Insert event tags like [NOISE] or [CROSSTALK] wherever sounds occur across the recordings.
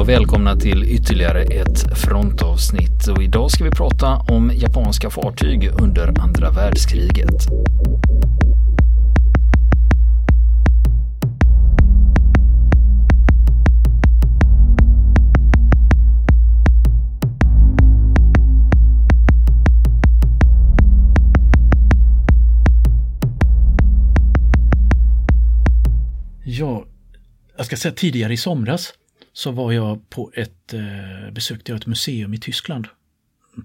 och välkomna till ytterligare ett frontavsnitt. Och idag ska vi prata om japanska fartyg under andra världskriget. Ja, jag ska säga tidigare i somras så var jag på ett, eh, besökte jag ett museum i Tyskland.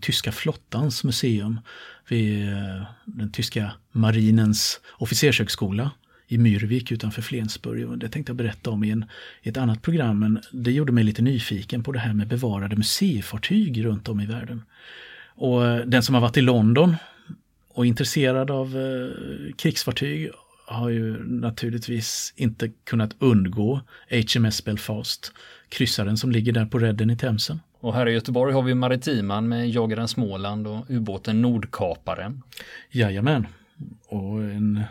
Tyska flottans museum vid eh, den tyska marinens officershögskola i Myrvik utanför Flensburg. Det tänkte jag berätta om i, en, i ett annat program men det gjorde mig lite nyfiken på det här med bevarade museifartyg runt om i världen. Och eh, den som har varit i London och intresserad av eh, krigsfartyg har ju naturligtvis inte kunnat undgå HMS Belfast, kryssaren som ligger där på redden i Themsen. Och här i Göteborg har vi Maritiman med jagaren Småland och ubåten Nordkaparen. Jajamän, och en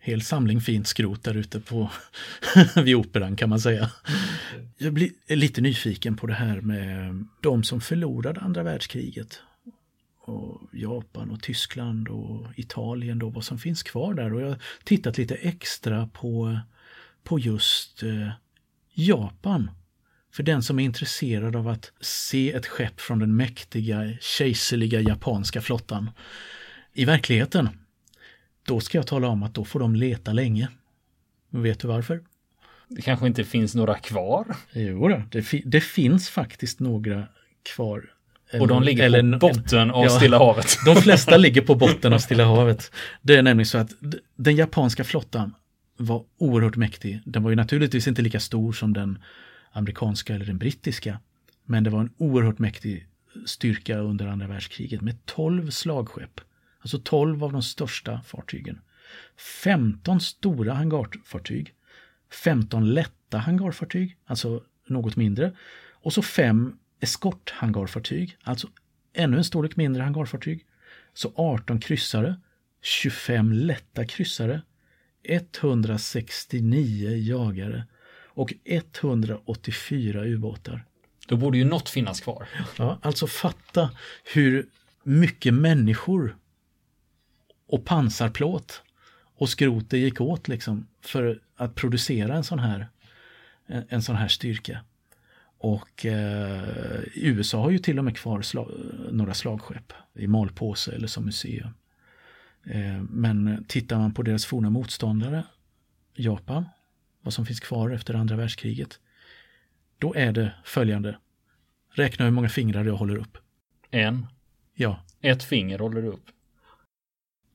hel samling fint skrot där ute på [LAUGHS] vid operan kan man säga. Jag blir lite nyfiken på det här med de som förlorade andra världskriget och Japan och Tyskland och Italien då, vad som finns kvar där. Och jag har tittat lite extra på, på just eh, Japan. För den som är intresserad av att se ett skepp från den mäktiga, kejserliga japanska flottan i verkligheten, då ska jag tala om att då får de leta länge. Vet du varför? Det kanske inte finns några kvar? Jo, det, det finns faktiskt några kvar och de ligger eller, på botten av ja, Stilla havet. De flesta [LAUGHS] ligger på botten av Stilla havet. Det är nämligen så att den japanska flottan var oerhört mäktig. Den var ju naturligtvis inte lika stor som den amerikanska eller den brittiska. Men det var en oerhört mäktig styrka under andra världskriget med 12 slagskepp. Alltså 12 av de största fartygen. 15 stora hangarfartyg. 15 lätta hangarfartyg, alltså något mindre. Och så fem eskorthangarfartyg, alltså ännu en storlek mindre hangarfartyg. Så 18 kryssare, 25 lätta kryssare, 169 jagare och 184 ubåtar. Då borde ju något finnas kvar. Ja, alltså fatta hur mycket människor och pansarplåt och skrot det gick åt liksom för att producera en sån här, en sån här styrka. Och eh, USA har ju till och med kvar slag, några slagskepp i malpåse eller som museum. Eh, men tittar man på deras forna motståndare, Japan, vad som finns kvar efter andra världskriget, då är det följande. Räkna hur många fingrar jag håller upp. En. Ja. Ett finger håller du upp.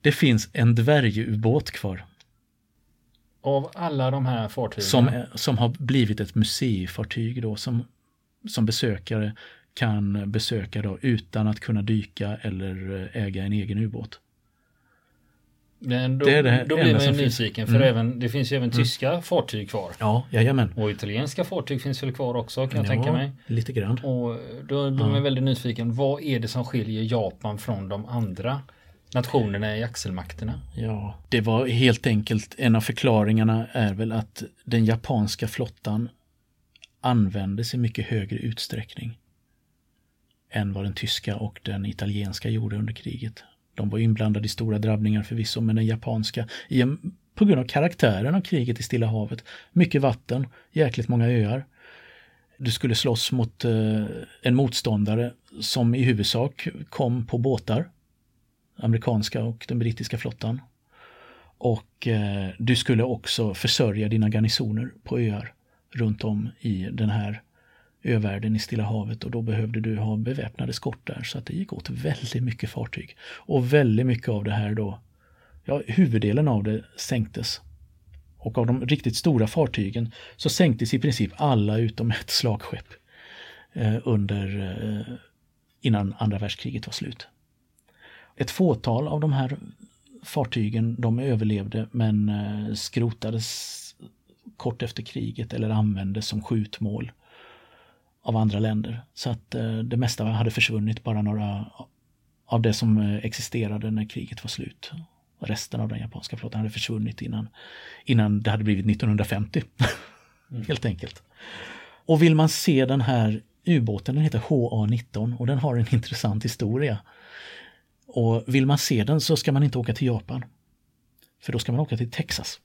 Det finns en dvärgubåt kvar. Av alla de här fartygen? Som, som har blivit ett museifartyg då som som besökare kan besöka då utan att kunna dyka eller eh, äga en egen ubåt. Men då, det det då blir man ju nyfiken för mm. även, det finns ju även mm. tyska fartyg kvar. Ja, jajamän. Och italienska fartyg finns väl kvar också kan jag ja, tänka mig. lite grann. Och då blir ja. man väldigt nyfiken. Vad är det som skiljer Japan från de andra nationerna i axelmakterna? Ja, det var helt enkelt en av förklaringarna är väl att den japanska flottan användes i mycket högre utsträckning än vad den tyska och den italienska gjorde under kriget. De var inblandade i stora drabbningar förvisso, men den japanska, på grund av karaktären av kriget i Stilla havet, mycket vatten, jäkligt många öar. Du skulle slåss mot eh, en motståndare som i huvudsak kom på båtar, amerikanska och den brittiska flottan. Och eh, du skulle också försörja dina garnisoner på öar runt om i den här övärlden i Stilla havet och då behövde du ha beväpnade skott där så att det gick åt väldigt mycket fartyg. Och väldigt mycket av det här då, ja huvuddelen av det sänktes. Och av de riktigt stora fartygen så sänktes i princip alla utom ett slagskepp eh, under eh, innan andra världskriget var slut. Ett fåtal av de här fartygen de överlevde men eh, skrotades kort efter kriget eller användes som skjutmål av andra länder. Så att eh, det mesta hade försvunnit, bara några av det som eh, existerade när kriget var slut. Resten av den japanska flottan hade försvunnit innan, innan det hade blivit 1950. mm. [LAUGHS] Helt enkelt. Och vill man se den här ubåten, den heter HA-19 och den har en intressant historia. Och vill man se den så ska man inte åka till Japan. För då ska man åka till Texas.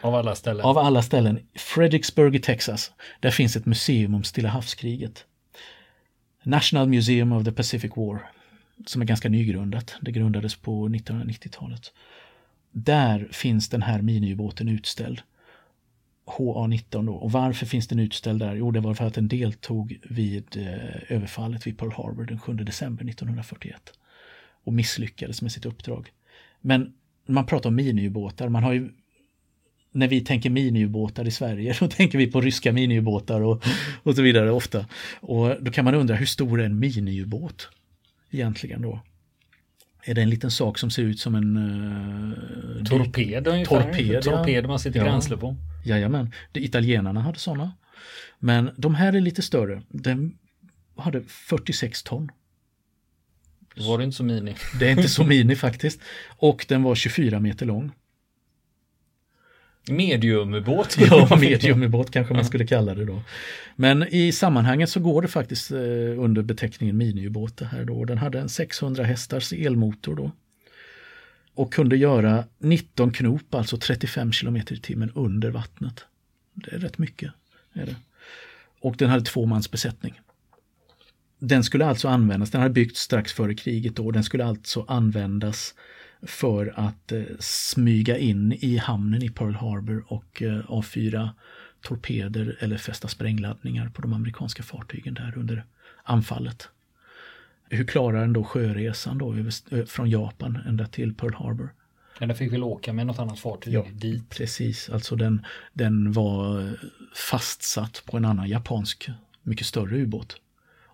Av alla ställen? Av alla ställen. Fredericksburg i Texas. Där finns ett museum om Stilla havskriget. National Museum of the Pacific War. Som är ganska nygrundat. Det grundades på 1990-talet. Där finns den här miniubåten utställd. HA-19 då. Och varför finns den utställd där? Jo, det var för att den deltog vid eh, överfallet vid Pearl Harbor den 7 december 1941. Och misslyckades med sitt uppdrag. Men man pratar om miniubåtar, man har ju när vi tänker miniubåtar i Sverige, [LAUGHS] då tänker vi på ryska miniubåtar och, och så vidare ofta. Och då kan man undra hur stor är en miniubåt egentligen då? Är det en liten sak som ser ut som en... Uh, torped ungefär? Torped, torped man sitter ja. bränsle på. Jajamän, det, italienarna hade sådana. Men de här är lite större. Den hade 46 ton. Då var det inte så mini. Det är inte så mini faktiskt. Och den var 24 meter lång. Mediumubåt. [LAUGHS] ja, mediumubåt kanske man skulle kalla det då. Men i sammanhanget så går det faktiskt eh, under beteckningen miniubåt det här då. Den hade en 600 hästars elmotor då. Och kunde göra 19 knop, alltså 35 km i timmen under vattnet. Det är rätt mycket. Är det. Och den hade två mans besättning. Den skulle alltså användas, den hade byggts strax före kriget då, den skulle alltså användas för att eh, smyga in i hamnen i Pearl Harbor och eh, avfyra torpeder eller fästa sprängladdningar på de amerikanska fartygen där under anfallet. Hur klarar den då sjöresan då över, från Japan ända till Pearl Harbor? Ja, den fick väl åka med något annat fartyg ja, dit? Precis, alltså den, den var fastsatt på en annan japansk, mycket större ubåt.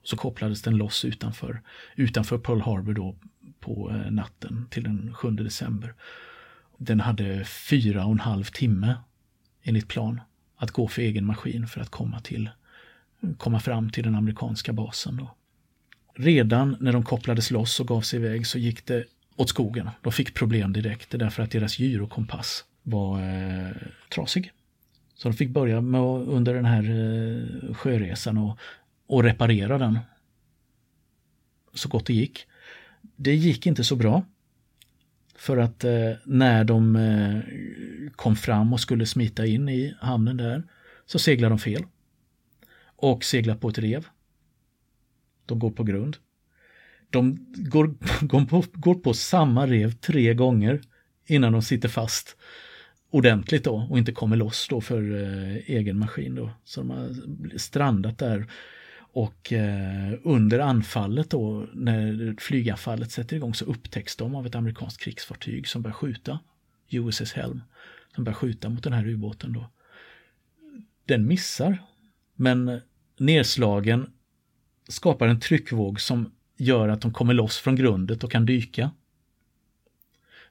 Så kopplades den loss utanför, utanför Pearl Harbor då på eh, natten till den 7 december. Den hade fyra och en halv timme enligt plan att gå för egen maskin för att komma, till, komma fram till den amerikanska basen. Då. Redan när de kopplades loss och gav sig iväg så gick det åt skogen. De fick problem direkt därför att deras gyrokompass var eh, trasig. Så de fick börja med under den här eh, sjöresan och, och reparera den så gott det gick. Det gick inte så bra. För att eh, när de eh, kom fram och skulle smita in i hamnen där så seglar de fel. Och seglar på ett rev. De går på grund. De går, [LAUGHS] går, på, går på samma rev tre gånger innan de sitter fast ordentligt då och inte kommer loss då för eh, egen maskin då. Så de har strandat där och eh, under anfallet då, när flyganfallet sätter igång så upptäcks de av ett amerikanskt krigsfartyg som börjar skjuta. USS Helm. Som börjar skjuta mot den här ubåten då. Den missar. Men nedslagen skapar en tryckvåg som gör att de kommer loss från grundet och kan dyka.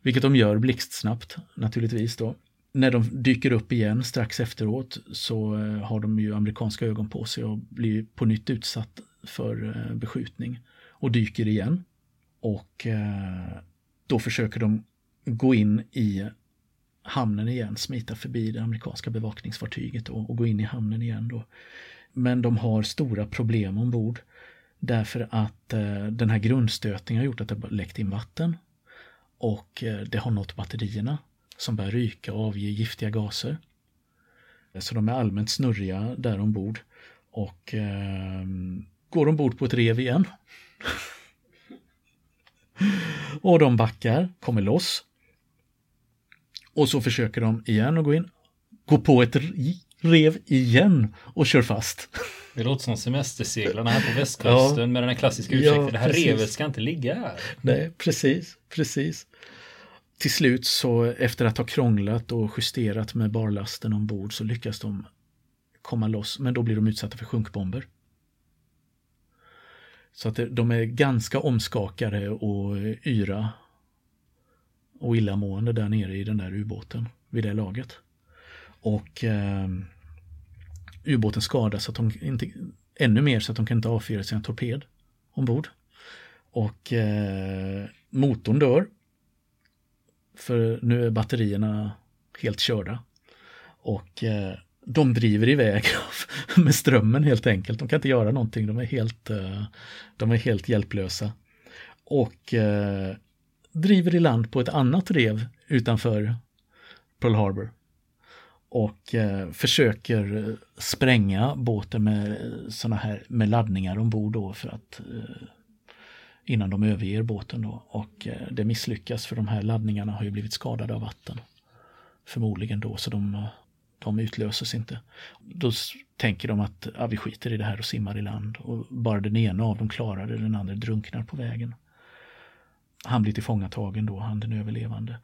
Vilket de gör blixtsnabbt naturligtvis då när de dyker upp igen strax efteråt så eh, har de ju amerikanska ögon på sig och blir på nytt utsatt för eh, beskjutning och dyker igen. Och eh, då försöker de gå in i hamnen igen, smita förbi det amerikanska bevakningsfartyget och, och gå in i hamnen igen. Då. Men de har stora problem ombord därför att den här grundstötningen har gjort att det läckt in vatten och det har nått batterierna som börjar ryka och avge giftiga gaser. Så de är allmänt snurriga där ombord och eh, går ombord på ett rev igen. [LAUGHS] och de backar, kommer loss. Och så försöker de igen att gå in, gå på ett rev igen och kör fast. [LAUGHS] Det låter som semesterseglarna här på västkusten ja, med den här klassiska ursäkten. Ja, det här precis. revet ska inte ligga här. Nej, precis, precis till slut så efter att ha krånglat och justerat med barlasten ombord så lyckas de komma loss, men då blir de utsatta för sjunkbomber. Så att de är ganska omskakade och yra och illamående där nere i den där ubåten vid det laget. Och eh, ubåten skadas så att de inte, ännu mer så att de kan inte avfyra sin torped ombord. Och eh, motorn dör för nu är batterierna helt körda. Och eh, de driver iväg [LAUGHS] med strömmen helt enkelt. De kan inte göra någonting, de är helt, eh, de är helt hjälplösa. Och eh, driver i land på ett annat rev utanför Pearl Harbor. Och eh, försöker spränga båten med sådana här med laddningar ombord då för att eh, innan de överger båten då. Och eh, det misslyckas för de här laddningarna har ju blivit skadade av vatten. Förmodligen då, så de, eh, de utlöses inte. Då tänker de att ja, vi skiter i det här och simmar i land. Och bara den ena av dem klarar det, den andra drunknar på vägen. Han blir tillfångatagen då, han den överlevande.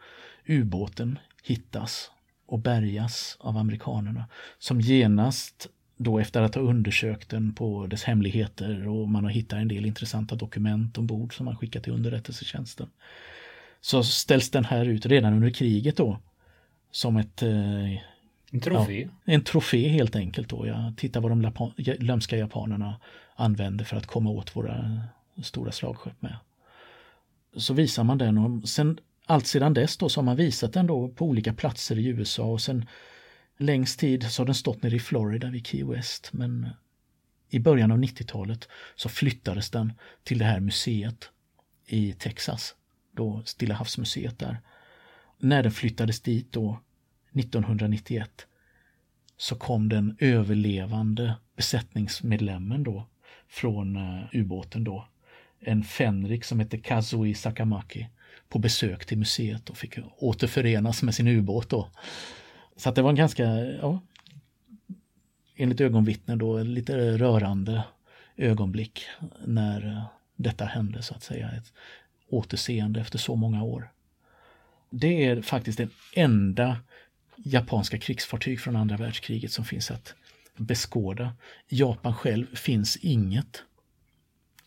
Ubåten hittas och bärgas av amerikanerna som genast då efter att ha undersökt den på dess hemligheter och man har hittat en del intressanta dokument ombord som man skickat till underrättelsetjänsten. Så ställs den här ut redan under kriget då som ett eh, en trofé? Ja, en trofé helt enkelt. Då. Jag tittar vad de lömska japanerna använder för att komma åt våra stora slagskepp med. Så visar man den och sen allt sedan dess då så har man visat den då på olika platser i USA och sen längst tid så har den stått nere i Florida vid Key West men eh, i början av 90-talet så flyttades den till det här museet i Texas, då Stilla havsmuseet där. När den flyttades dit då 1991 så kom den överlevande besättningsmedlemmen då från eh, ubåten då, en fänrik som hette Kazui Sakamaki på besök till museet och fick återförenas med sin ubåt då. Så att det var en ganska, ja, enligt ögonvittnen då, lite rörande ögonblick när eh, detta hände så att säga. Ett återseende efter så många år. Det är faktiskt den enda japanska krigsfartyg från andra världskriget som finns att beskåda. I Japan själv finns inget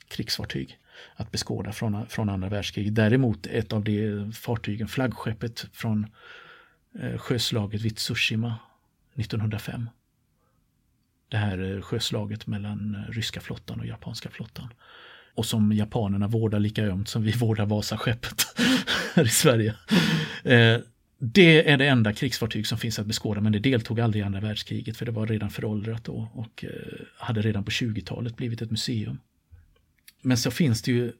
krigsfartyg att beskåda från, från andra världskriget. Däremot ett av de fartygen, flaggskeppet från Eh, sjöslaget vid Tsushima 1905. Det här eh, sjöslaget mellan eh, ryska flottan och japanska flottan. Och som japanerna vårdar lika ömt som vi [LAUGHS] vårdar Vasaskeppet [LAUGHS] här i Sverige. Det är det enda krigsfartyg som finns att beskåda men det deltog aldrig i andra världskriget för det var redan föråldrat då och hade redan på 20-talet blivit ett museum. Men så finns det ju,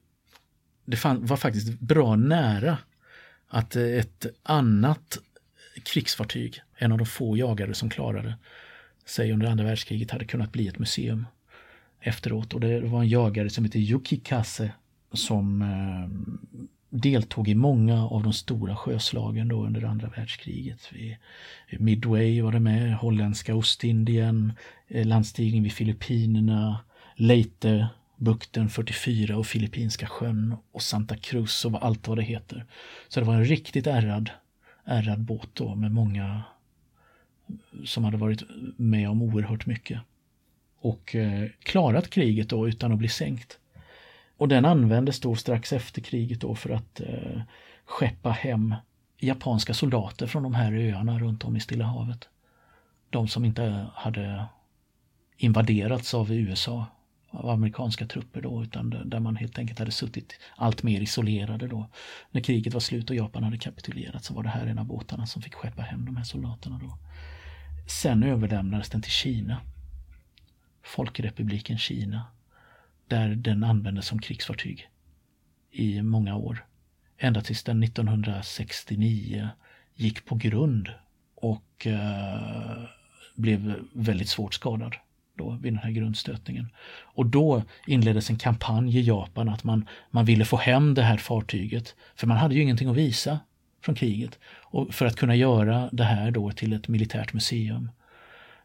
det var faktiskt bra nära att ett annat krigsfartyg, en av de få jagare som klarade sig under andra världskriget, hade kunnat bli ett museum efteråt. Och det var en jagare som hette Yuki Kase som eh, deltog i många av de stora sjöslagen då under andra världskriget. Midway var det med, holländska Ostindien, eh, landstigning vid Filippinerna, Leyte bukten 44 och Filippinska sjön och Santa Cruz och allt vad det heter. Så det var en riktigt ärrad, ärrad båt då med många som hade varit med om oerhört mycket. Och eh, klarat kriget då utan att bli sänkt. Och den användes då strax efter kriget då för att eh, skeppa hem japanska soldater från de här öarna runt om i Stilla havet. De som inte hade invaderats av USA av amerikanska trupper då, utan där man helt enkelt hade suttit allt mer isolerade då. När kriget var slut och Japan hade kapitulerat så var det här en av båtarna som fick skeppa hem de här soldaterna då. Sen överlämnades den till Kina. Folkrepubliken Kina. Där den användes som krigsfartyg i många år. Ända tills den 1969 gick på grund och eh, blev väldigt svårt skadad då vid den här grundstötningen. Och då inleddes en kampanj i Japan att man, man ville få hem det här fartyget. För man hade ju ingenting att visa från kriget. Och för att kunna göra det här då till ett militärt museum.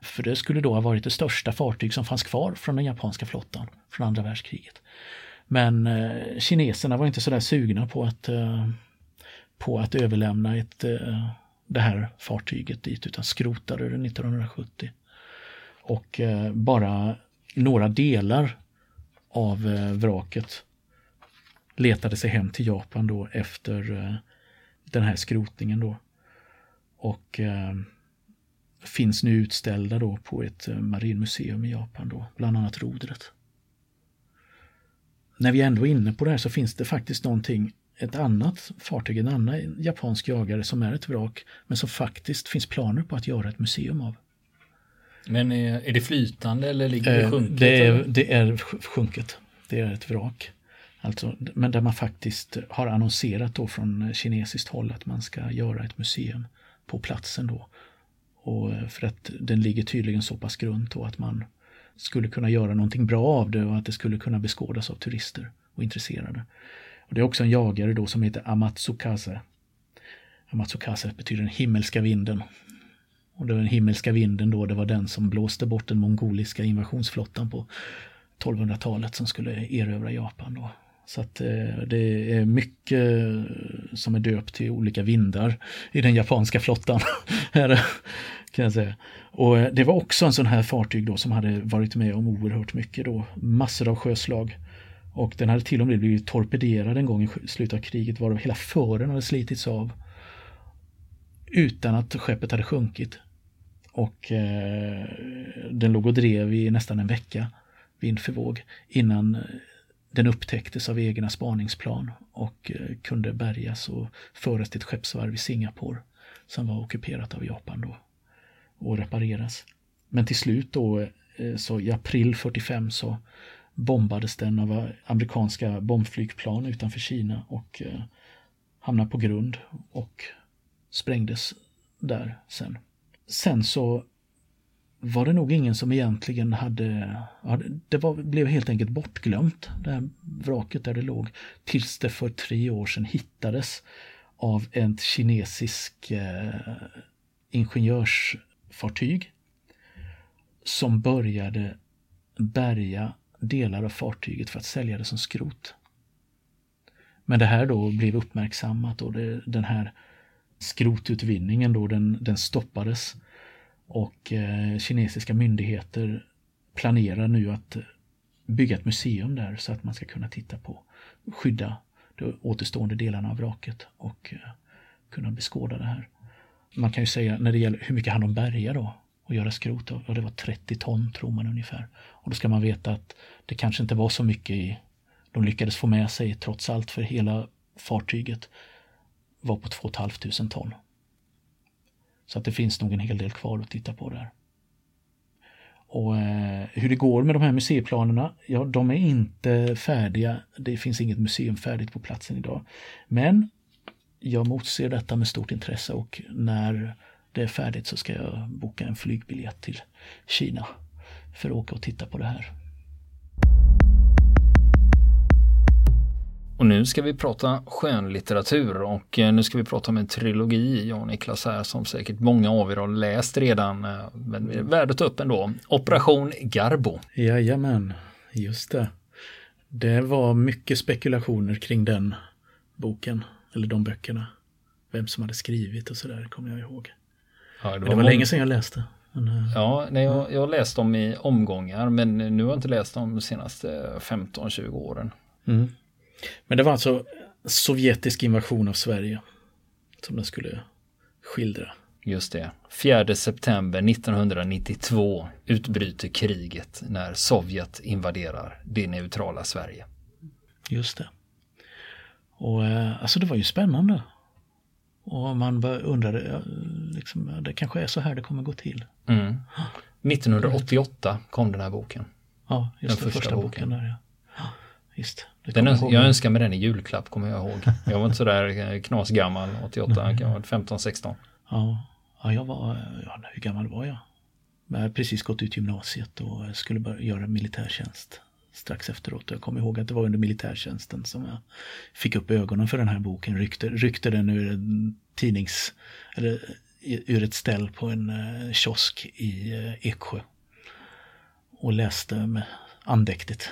För det skulle då ha varit det största fartyg som fanns kvar från den japanska flottan från andra världskriget. Men eh, kineserna var inte sådär sugna på att, eh, på att överlämna ett, eh, det här fartyget dit utan skrotade det 1970. Och eh, bara några delar av eh, vraket letade sig hem till Japan då efter eh, den här skrotningen då. Och finns nu utställda då på ett marinmuseum i Japan då, bland annat rodret. När vi ändå är inne på det här så finns det faktiskt någonting, ett annat fartyg, en annan japansk jagare som är ett vrak, men som faktiskt finns planer på att göra ett museum av. Men är, är det flytande eller ligger det sjunket? Det är, det är sjunket. Det är ett vrak. Alltså, men där man faktiskt har annonserat då från kinesiskt håll att man ska göra ett museum på platsen då. Och för att den ligger tydligen så pass grunt då att man skulle kunna göra någonting bra av det och att det skulle kunna beskådas av turister och intresserade. Och det är också en jagare då som heter Amatsukase. Amatsukase betyder den himmelska vinden. Och den himmelska vinden då, det var den som blåste bort den mongoliska invasionsflottan på 1200-talet som skulle erövra Japan då. Så att eh, det är mycket som är döpt till olika vindar i den japanska flottan. [LAUGHS] kan jag säga. Och eh, det var också en sån här fartyg då som hade varit med om oerhört mycket då. Massor av sjöslag. Och den hade till och med blivit torpederad en gång i slutet av kriget varav hela fören hade slitits av. Utan att skeppet hade sjunkit. Och eh, den låg och drev i nästan en vecka vind för våg innan eh, den upptäcktes av egna spaningsplan och eh, kunde bärgas och föras till ett skeppsvarv i Singapore som var ockuperat av Japan då och repareras. Men till slut då, eh, så i april 45 så bombades den av eh, amerikanska bombflygplan utanför Kina och eh, hamnade på grund och sprängdes där sen. Sen så var det nog ingen som egentligen hade, det var, blev helt enkelt bortglömt, det här vraket där det låg, tills det för tre år sedan hittades av ett kinesisk eh, ingenjörsfartyg som började bärga delar av fartyget för att sälja det som skrot. Men det här då blev uppmärksammat och det, den här skrotutvinningen då den, den stoppades och eh, kinesiska myndigheter planerar nu att bygga ett museum där så att man ska kunna titta på, skydda de återstående delarna av vraket och eh, kunna beskåda det här. Man kan ju säga när det gäller hur mycket han de bärga då och göra skrot av, och det var 30 ton tror man ungefär. Och då ska man veta att det kanske inte var så mycket i, de lyckades få med sig trots allt för hela fartyget var på 2 500 ton. Så att det finns nog en hel del kvar att titta på där. Och eh, hur det går med de här museiplanerna, ja de är inte färdiga. Det finns inget museum färdigt på platsen idag. Men jag motser detta med stort intresse och när det är färdigt så ska jag boka en flygbiljett till Kina för att åka och titta på det här. Och nu ska vi prata skönlitteratur och eh, nu ska vi prata om en trilogi, jag och Niklas här, som säkert många av er har läst redan, eh, men är värd att ta upp ändå. Operation Garbo. Jajamän, just det. Det var mycket spekulationer kring den boken, eller de böckerna. Vem som hade skrivit och sådär, kommer jag ihåg. Ja, det var, det var länge sedan jag läste. Men, eh, ja, nej, jag, jag läst dem i omgångar, men nu har jag inte läst dem de senaste 15-20 åren. Mm. Men det var alltså sovjetisk invasion av Sverige som den skulle skildra. Just det. 4 september 1992 utbryter kriget när Sovjet invaderar det neutrala Sverige. Just det. Och eh, alltså det var ju spännande. Och man undrade, liksom, det kanske är så här det kommer gå till. Mm. 1988 kom den här boken. Ja, just den det, första, första boken. boken där, ja. Visst. Den, jag önskar mig den i julklapp kommer jag ihåg. Jag var inte sådär eh, knasgammal 88, jag var 15-16. Ja. ja, jag var, ja, hur gammal var jag? Jag hade precis gått ut gymnasiet och skulle börja göra militärtjänst strax efteråt. Jag kommer ihåg att det var under militärtjänsten som jag fick upp ögonen för den här boken. Ryckte, ryckte den ur en tidnings, eller ur ett ställ på en eh, kiosk i eh, Eksjö. Och läste med andäktigt.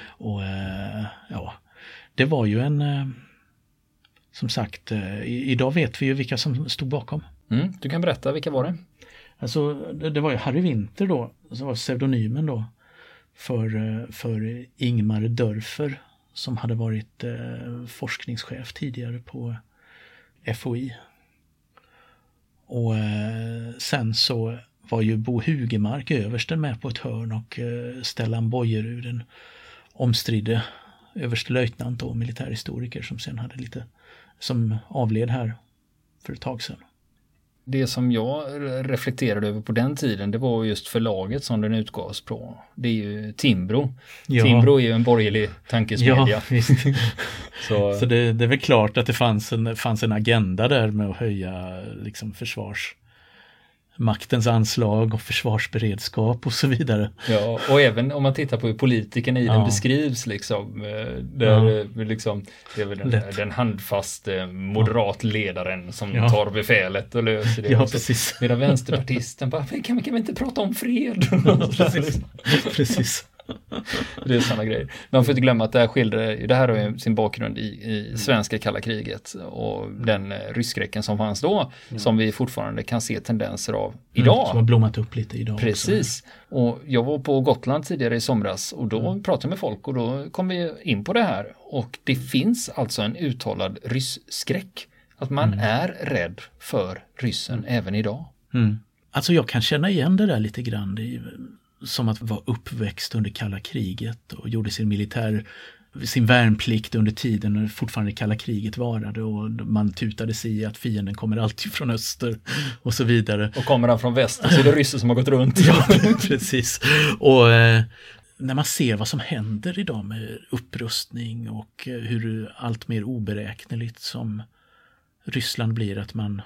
Och eh, ja, det var ju en, eh, som sagt, eh, idag vet vi ju vilka som stod bakom. Mm, du kan berätta, vilka var det? Alltså, det, det var ju Harry Winter då, som var pseudonymen då för, för Ingmar Dörfer som hade varit forskningschef tidigare på FOI. Och sen så var ju Bo Hugemark översten med på ett hörn och Stellan Bojerud, en omstridde överstelöjtnant och militärhistoriker som sen hade lite, som avled här för ett tag sedan. Det som jag reflekterade över på den tiden det var just förlaget som den utgavs på. Det är ju Timbro. Ja. Timbro är ju en borgerlig tankesmedja. Ja, [LAUGHS] så, så det, det, är väl klart att det fanns en, fanns en agenda där med att höja liksom försvars maktens anslag och försvarsberedskap och så vidare. Ja, och även om man tittar på hur politikerna i ja. den beskrivs liksom. Eh, där ja. liksom det är väl den, den handfaste moderatledaren som ja. tar befälet och löser det. Ja, precis. Medan vänsterpartisten bara, kan, kan vi inte prata om fred? [LAUGHS] [LAUGHS] precis. precis det är sådana grejer. Man får inte glömma att det här skildrar, det här har ju sin bakgrund i, i mm. svenska kalla kriget och den eh, rysskräcken som fanns då, mm. som vi fortfarande kan se tendenser av mm, idag. Mm, som har blommat upp lite idag. Precis. Också. Och jag var på Gotland tidigare i somras och då mm. pratade jag med folk och då kom vi in på det här. Och det finns alltså en uttalad rysskräck. Att man mm. är rädd för ryssen även idag. Alltså jag kan känna igen det där lite grann som att vara uppväxt under kalla kriget och gjorde sin militär sin värnplikt under tiden när fortfarande kalla kriget varade och man tutade sig i att fienden kommer alltid från öster och så vidare. Och kommer han från väster så är det ryssar som har gått runt. [LAUGHS] ja, precis. Och eh, när man ser vad som händer idag med upprustning och eh, hur allt mer oberäkneligt som Ryssland blir att man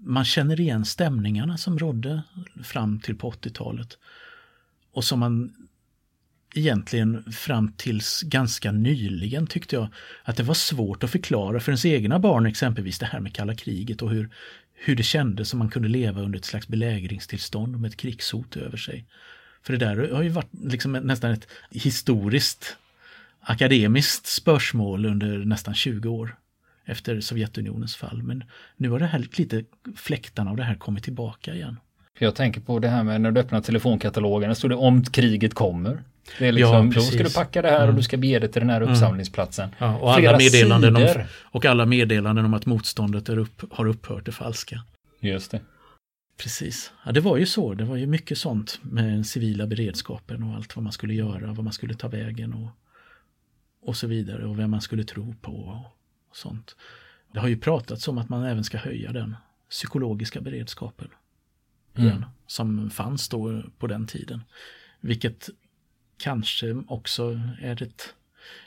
man känner igen stämningarna som rådde fram till på 80-talet. Och som man egentligen fram tills ganska nyligen tyckte jag att det var svårt att förklara för ens egna barn exempelvis det här med kalla kriget och hur, hur det kändes som man kunde leva under ett slags belägringstillstånd med ett krigshot över sig. För det där har ju varit liksom nästan ett historiskt akademiskt spörsmål under nästan 20 år efter Sovjetunionens fall. Men nu har det här lite fläktarna av det här kommit tillbaka igen. Jag tänker på det här med när du öppnar telefonkatalogen, där står det om kriget kommer. Det är liksom, ja, då ska du packa det här mm. och du ska bege dig till den här mm. uppsamlingsplatsen. Ja, och, alla meddelanden om, och alla meddelanden om att motståndet är upp, har upphört är falska. Just det. Precis. Ja, det var ju så. Det var ju mycket sånt med den civila beredskapen och allt vad man skulle göra, vad man skulle ta vägen och, och så vidare och vem man skulle tro på. Och, sånt. Det har ju pratats om att man även ska höja den psykologiska beredskapen. Mm. Igen, som fanns då på den tiden. Vilket kanske också är ett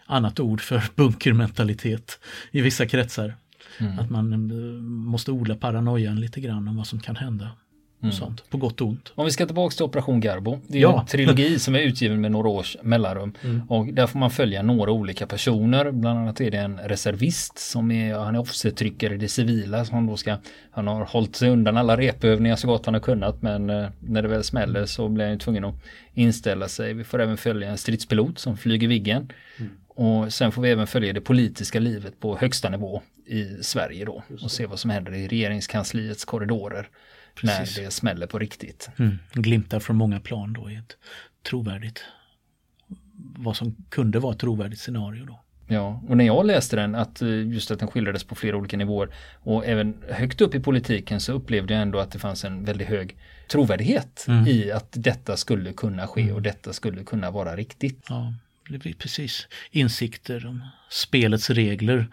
annat ord för [LAUGHS] bunkermentalitet i vissa kretsar. Mm. Att man eh, måste odla paranoian lite grann om vad som kan hända. Mm. Sånt, på gott och ont. Om vi ska tillbaka till Operation Garbo. Det är ja. en trilogi som är utgiven med några års mellanrum. Mm. Och där får man följa några olika personer. Bland annat är det en reservist som är, han är officertryckare i det civila. Som då ska, han har hållit sig undan alla repövningar så gott han har kunnat. Men eh, när det väl smäller så blir han tvungen att inställa sig. Vi får även följa en stridspilot som flyger Viggen. Mm. Och sen får vi även följa det politiska livet på högsta nivå i Sverige då. Och se vad som händer i regeringskansliets korridorer. Precis. när det smäller på riktigt. Mm. Glimtar från många plan då i ett trovärdigt, vad som kunde vara ett trovärdigt scenario då. Ja, och när jag läste den, att eh, just att den skildrades på flera olika nivåer och även högt upp i politiken så upplevde jag ändå att det fanns en väldigt hög trovärdighet mm. i att detta skulle kunna ske mm. och detta skulle kunna vara riktigt. Ja, precis. Insikter om spelets regler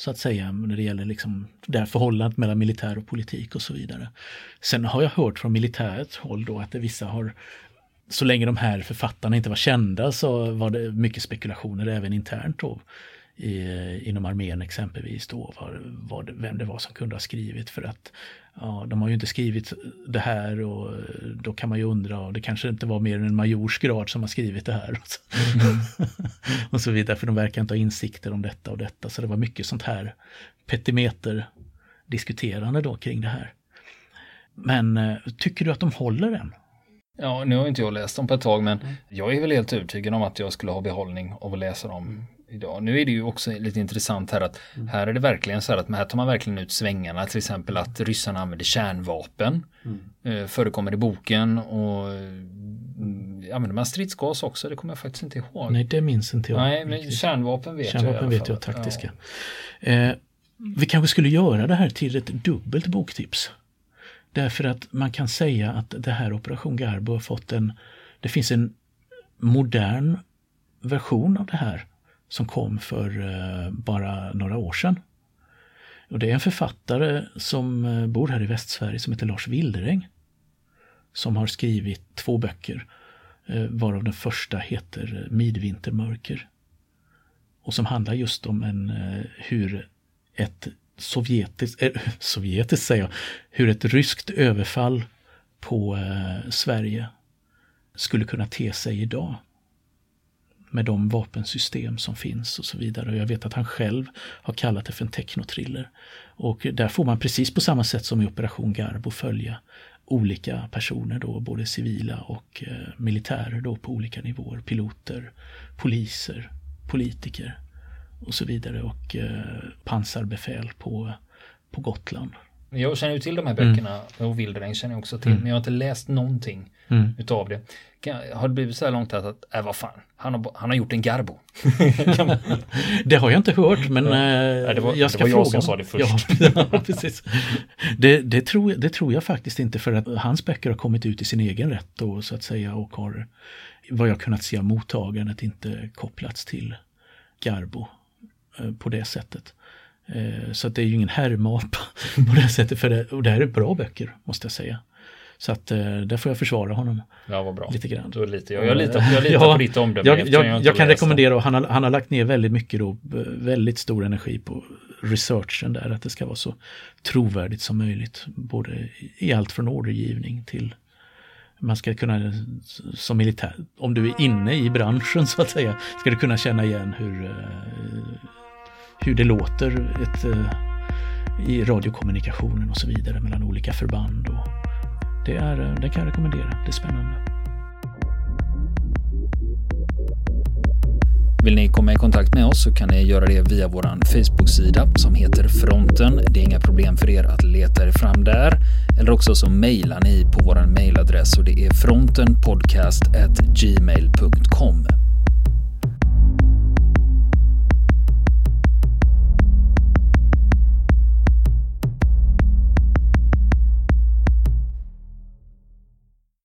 så att säga när det gäller liksom det här förhållandet mellan militär och politik och så vidare. Sen har jag hört från militärt håll då att vissa har så länge de här författarna inte var kända så var det mycket spekulationer även internt då i, inom armén exempelvis då var, var vem det var som kunde ha skrivit för att ja, de har ju inte skrivit det här och då kan man ju undra och det kanske inte var mer än en majors grad som har skrivit det här. [LAUGHS] Mm. och så vidare, för de verkar inte ha insikter om detta och detta. Så det var mycket sånt här petimeter diskuterande då kring det här. Men eh, tycker du att de håller än? Ja, nu har inte jag läst dem på ett tag, men mm. jag är väl helt övertygad om att jag skulle ha behållning av att läsa dem idag. Nu är det ju också lite intressant här att mm. här är det verkligen så här att här tar man verkligen ut svängarna. Till exempel att ryssarna använder kärnvapen. Mm. Eh, förekommer i boken och mm, använder man stridsgas också? Det kommer jag faktiskt inte ihåg. Nej, det minns inte jag. Nej, men kärnvapen vet kärnvapen jag. Kärnvapen vet jag, taktiska. Ja. Eh, vi kanske skulle göra det här till ett dubbelt boktips. Därför att man kan säga att det här Operation Garbo har fått en, det finns en modern version av det här som kom för eh, bara några år sedan. Och det är en författare som eh, bor här i Västsverige som heter Lars Wilderäng. Som har skrivit två böcker, eh, varav den första heter Midvintermörker. Och som handlar just om en, hur ett sovjetiskt, äh, [LAUGHS] sovjetiskt säger jag, hur ett ryskt överfall på Sverige skulle kunna te sig idag. Med de vapensystem som finns och så vidare. Och jag vet att han själv har kallat det för en technotriller. Och där får man precis på samma sätt som i Operation Garbo följa olika personer då, både civila och eh, militärer då på olika nivåer. Piloter, poliser, politiker och så vidare och eh, pansarbefäl på, på Gotland. Jag känner ju till de här böckerna mm. och Wildering känner jag också till, mm. men jag har inte läst någonting mm. utav det. Har det blivit så här långt att, att äh, vad fan, han har, han har gjort en Garbo? [LAUGHS] det har jag inte hört, men ja. äh, det var, jag ska det var jag som sa det först. [LAUGHS] Ja, precis. Det, det, tror, det tror jag faktiskt inte, för att hans böcker har kommit ut i sin egen rätt då, så att säga, och har, vad jag kunnat se av mottagandet, inte kopplats till Garbo eh, på det sättet. Eh, så att det är ju ingen härmapa [LAUGHS] på det sättet. För det, och det här är bra böcker, måste jag säga. Så att eh, där får jag försvara honom. Ja, vad bra. Lite grann. Då litar jag. Jag litar, jag [LAUGHS] litar ja, på ditt omdöme. Jag, jag, jag, jag kan rekommendera, och han har, han har lagt ner väldigt mycket då, väldigt stor energi på researchen där, att det ska vara så trovärdigt som möjligt. Både i allt från ordergivning till man ska kunna, som militär, om du är inne i branschen så att säga, ska du kunna känna igen hur eh, hur det låter ett, eh, i radiokommunikationen och så vidare mellan olika förband. Och det, är, eh, det kan jag rekommendera, det är spännande. Vill ni komma i kontakt med oss så kan ni göra det via vår Facebook-sida som heter Fronten. Det är inga problem för er att leta er fram där. Eller också så mejlar ni på vår mejladress och det är frontenpodcast.gmail.com.